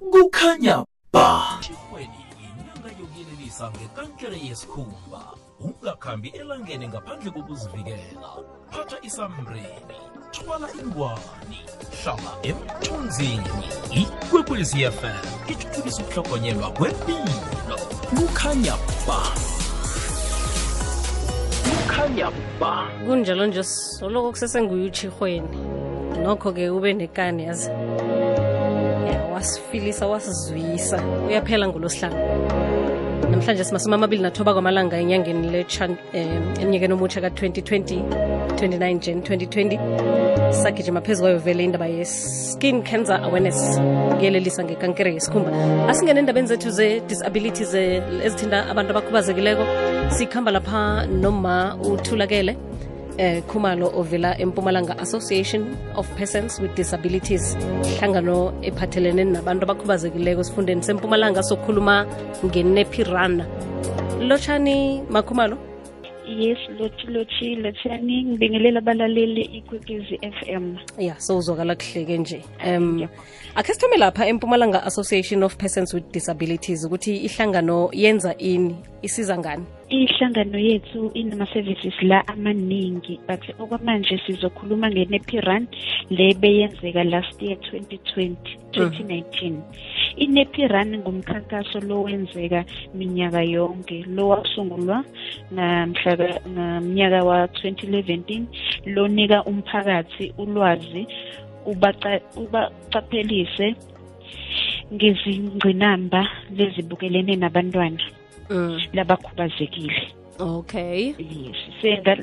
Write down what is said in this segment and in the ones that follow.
kukhanya ba. Inyanga yokuyelelisa ngekankere yesikhumba. Ungakhambi elangeni ngaphandle kokuzivikela. Phatha isambreni thwala ingwani. Hlala emthunzini. Ikwekwezi fm ithuthukisa ukuhlogonyelwa kwempilo. Kukhanya ba. Kukhanya ba. Kunjalo nje soloko kusesenguyutshirhweni nokho-ke ube nekani yazi. ya wasifilisa wasizwisa uyaphela ngolosihlanu namhlanje simasumi amabili nathoba kwamalanga enyangeni letsha eh, omutsha ka-2020 29 jan 2020 sagijima phezu kwayo vele indaba ye-skin cancer awareness kuyelelisa ngekankere yesikhumba. Asingene endabeni zethu ze-disability ze- ezithinta abantu abakhubazekileko sikhamba lapha noma uthulakele eh khumalo ovela empumalanga association of persons with disabilities. Hlangano ephathelene nabantu abakhubazekileko esifundeni sempumalanga sokhuluma ngenepirana lotshani makhumalo? Yes lothi lothi lotshani ngibingelela abalaleli ikwekwezi m. Ya sowuzwakala kuhleke nje. Um akhe sithome lapha empumalanga association of persons with disabilities ukuthi ihlangano yenza ini isiza ngani ihlangano yethu inama-services la amaningi but okwamanje sizokhuluma nge-nepiran le beyenzeka last year 2020 2019 inepiran ngumkhankaso lo wenzeka minyaka yonke lo wasungulwa ngamhla ngamnyaka wa-2011 lonika umphakathi ulwazi ubaca- ubaqaphelise ngezingqinamba lezibukelene nabantwana. mm. Labakhubazekile. Okay. Yes senga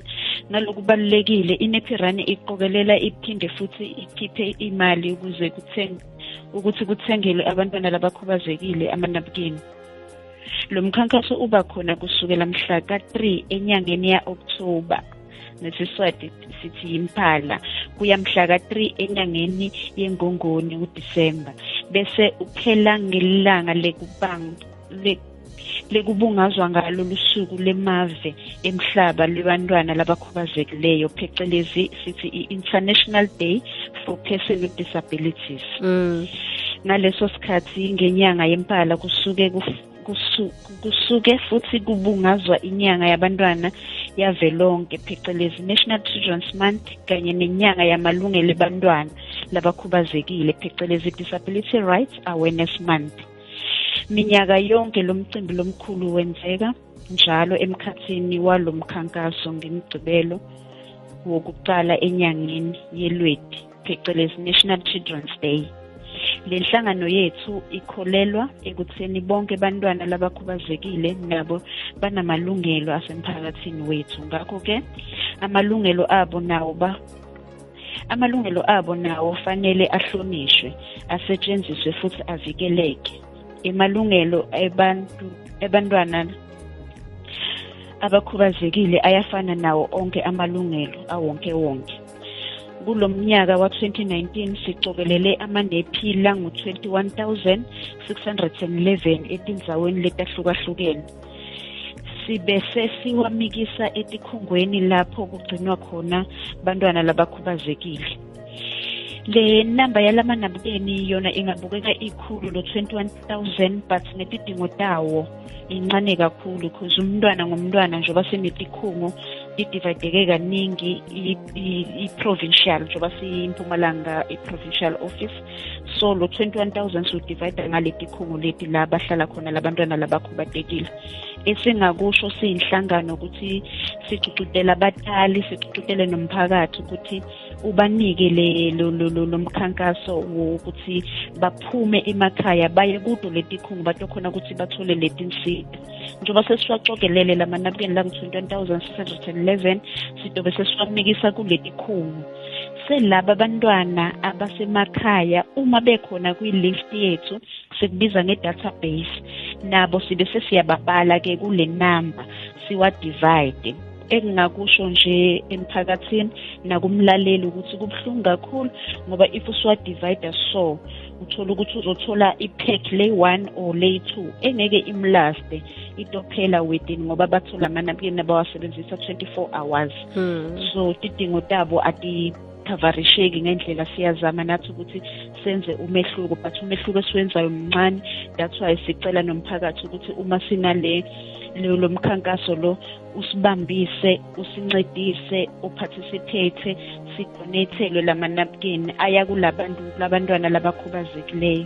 ngalokubalulekile inepirani iqokelela iphinde futhi ikhiphe imali ukuze kutheng ukuthi kuthengelwe abantwana labakhubazekile amanapukeni lo mkhankaso uba khona kusukela mhla ka-3 enyangeni ya-oktoba nesiswati sithi yimphala kuya mhla ka-3 enyangeni yengongoni udisemba bese uphela ngelanga lekubang le lekubungazwa ngalo lusuku lemave emhlaba lebantwana labakhubazekileyo phecelezi sithi i-international day for person with disabilities mm. ngaleso sikhathi ngenyanga yempala kusuke kuf- kusu- kusuke futhi kubungazwa inyanga yabantwana yavelonke phecelezi national children's month kanye nenyanga yamalungelo ebantwana labakhubazekile phecelezi disability rights awareness month minyaka yonke lo mcimbi lomkhulu wenzeka njalo emkhathini walo mkhankaso ngemigcibelo wokuqala enyangeni yelweti phecelezi national children's day. Le nhlangano yethu ikholelwa ekutheni bonke bantwana labakhubazekile nabo banamalungelo asemphakathini wethu. Ngakho-ke amalungelo abo nawo ba amalungelo abo nawo fanele ahlonishwe asetshenziswe futhi avikeleke. Emalungelo ebantu ebantwana abakhubazekile ayafana nawo onke amalungelo awonke wonke kulo mnyaka wa-2019 sicokelele amanephi langu-21611 etindzaweni letahlukahlukene. Sibe sesiwamikisa etikhungweni lapho kugcinwa khona bantwana labakhubazekile. Le namba yalamanabukeni yona ingabukeka ikhulu lo 21000 but netidingo tawo incane kakhulu because umntwana ngumntwana njengoba sinetikhungo lidivayideke kaningi i-provincial njengoba siyimpumalanga i-provincial office. So lo 21000 siwudivayida ngaleti khungo leti la bahlala khona labantwana labakhubatekile esingakusho siyinhlangano ukuthi sicucutela abatali sicucutele nomphakathi ukuthi ubanike le lo mkhankaso wokuthi baphume emakhaya baye kudo leti khungu batokhona ukuthi bathole leti nsida njengoba sesiwacokelele lamanabukeni langu-21611 sidobe sesiwamikisa kuleti khungu selaba abantwana abasemakhaya uma bekhona kwi-list yethu sikubiza nge-database nabo sibe sesiyababala-ke kule namba siwadivide engingakusho nje emphakathini nakumlaleli ukuthi kubuhlungu kakhulu ngoba if usuwadivida so uthola ukuthi uzothola ipack le-one or le-two engeke imlaste itophela within ngoba bathola amanapukeni abawasebenzisa 24 hours Hmm. so tidingo tabo ati ayikhavarisheki ngendlela siyazama nathi ukuthi senze umehluko but umehluko esiwenzayo mncane that's why sicela nomphakathi ukuthi uma sinale lo mkhankaso lo usibambise usincedise uparticipate sidonethelwe lamanapukeni aya kulabantu labantwana labakhubazekileyo.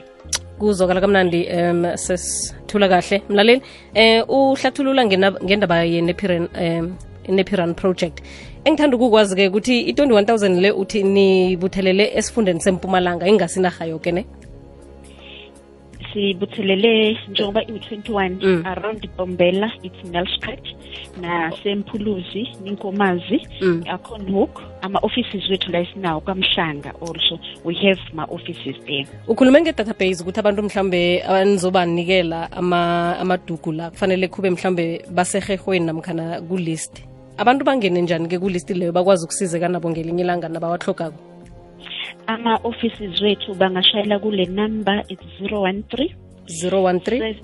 Kuzokala kamnandi um sesithula kahle. Mlaleli eh uhlathulula ngendaba ye-nepiran um project. Engithanda ukukwazi-ke ukuthi i-21 000 le uthi nibuthelele esifundeni sempumalanga ingasinarha yoke ne sibuthelele njengoba iwu-21 Mm. around bombela it's nelsprat nasemphuluzi ninkomazi Mm. akhonhook ama-offices wethu la esinawo kamhlanga also. We have ma-offices there. Ukhulume nge-database ukuthi abantu mhlawumbe anizobanikela ama- amadugu la kufanele kube mhlambe basehehweni namkhana kulist. Abantu bangene njani-ke kulist leyo bakwazi ukusizeka nabo ngelinye ilanga nabawahlogako ama-offices wethu bangashayela kule number it's 013 013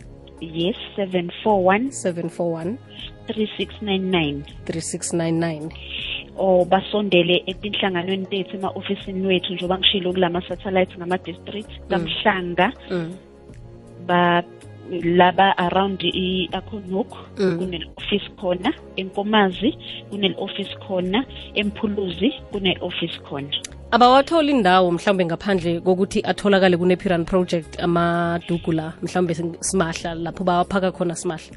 yes 741 741 3699 3699 or basondele etinhlanganweni tethu ema-ofisini wethu njengoba ngishilo kulama satellites ngama-district kamhlanga mm. ba laba around i-akhonhook Mm. kune-office khona enkomazi kune-office khona emphuluzi kune-office khona. Abawatholi indawo mhlawumbe ngaphandle kokuthi atholakale kune-piran project amadugu la mhlawumbe simahla lapho bawaphaka khona simahla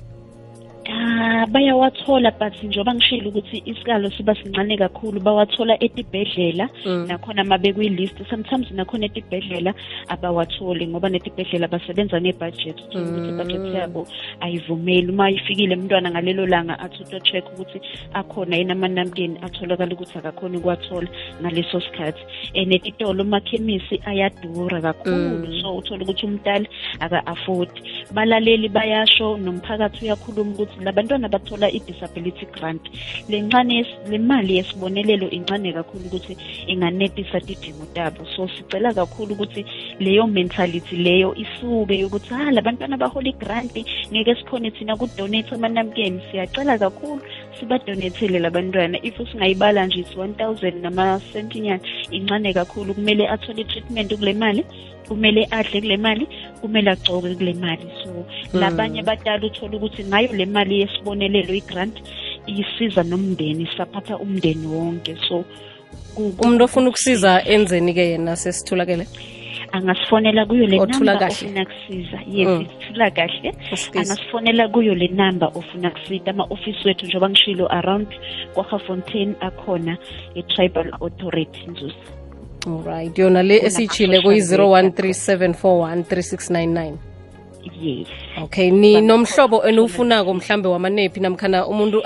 Ah bayawathola but njengoba ngishilo ukuthi isikalo siba sincane kakhulu bawathola etibhedlela. Mm. nakhona mabekwilist sometimes nakhona etibhedlela abawatholi ngoba netibhedlela basebenza ngebudget uthola ukuthi ibudget yabo ayivumeli. Uma ifikile umntwana ngalelo langa athi uto check ukuthi akhona yini amanamkeni atholakala ukuthi akakhoni ukuwathola ngaleso sikhathi. And etitolo amakhemisi ayadura kakhulu so uthola ukuthi umdala aka-afford. Balaleli bayasho nomphakathi uyakhuluma ukuthi labantwana bathola i-disability grant. Lencane yes- le mali yesibonelelo incane kakhulu ukuthi inganetisa tidingo tabo. So sicela kakhulu ukuthi leyo mentality leyo isuke yokuthi ha labantwana bahola igranti ngeke sikhone thina kudonate amanamkeni. Siyacela kakhulu sibadonethele labantwana. If singayibala nje it's 1000 namasentinyana incane kakhulu. Kumele athole i-treatment kule mali kumele adle kule mali kumele agcoke kule mali. So labanye badala uthole ukuthi ngayo le mali yesibonelelo i-grant isiza nomndeni saphatha umndeni wonke. So umuntu ofuna ukusiza enzeni-ke yena sesitholakele angasifonela kuyo le Othula number kahle. ofuna kusiza yes Mm. ithula kahle Usiza. angasifonela kuyo le number ofuna kusida ama-ofisi wethu njengoba ngishilo around kwahafontein akhona i-tribal authority nzuza alright yona le esiyitshile kuyi-013 741 3699 yes. Okay ni nomhlobo eniwufunako mhlambe wamanephi namkhana umuntu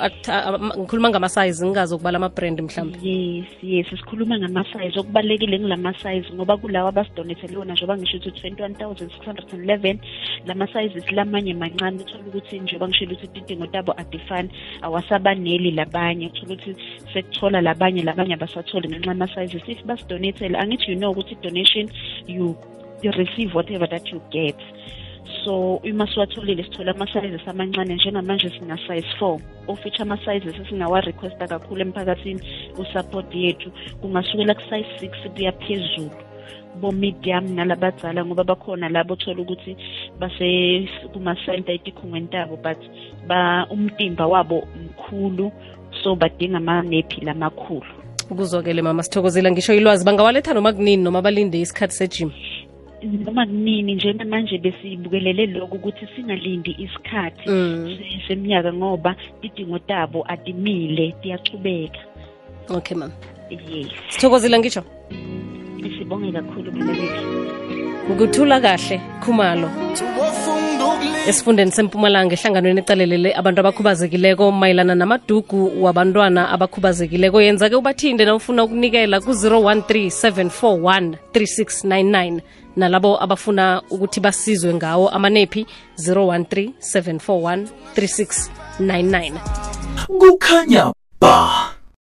ngikhuluma ngamasayizi ngingazi ukubala ama-brand mhlambe. Yes yes sikhuluma ngamasayizi okubalulekile ngilamasayizi ngoba kulawa abasidonethele wona njengoba ngisho ukuthi 21611 lama-sizes lamanye mancane uthola ukuthi njengoba ngishilo ukuthi idingo tabo adifani awasabaneli labanye. Uthola ukuthi sekuthola labanye labanye abasatholi ngenxa yama-sizes. If basidonethele angithi you know ukuthi i-donation you, you receive whatever that you get. So uma siwatholile sithola ama-sizes amancane njengamanje sina-size four. Ofitsha ama-sizes esingawa-requesta kakhulu emphakathini usupport yethu. Kungasukela ku-size six kuya phezulu bo-medium nalabadzala ngoba bakhona labo othola ukuthi base kuma-center etikhungweni tabo but ba umtimba wabo mkhulu so badinga amanephi lamakhulu kuzokele mama sithokozela ngisho ilwazi bangawaletha noma kunini noma balinde isikhathi sejim noma kunini njengamanje besibukelele lokhu ukuthi singalindi isikhathi Mm. seminyaka ngoba idingo tabo adimile tiyachubeka okay mam yes. Sithokozile ngisho sibonge kakhulu ukuthula kahle khumalo. Esifundeni sempumalanga ehlanganweni ecalelele abantu abakhubazekileko mayelana namadugu wabantwana abakhubazekileko yenza-ke ubathinde na ufuna ukunikela ku-013 741 3699 nalabo abafuna ukuthi basizwe ngawo amanephi? 013 741 3699 kukhanya ba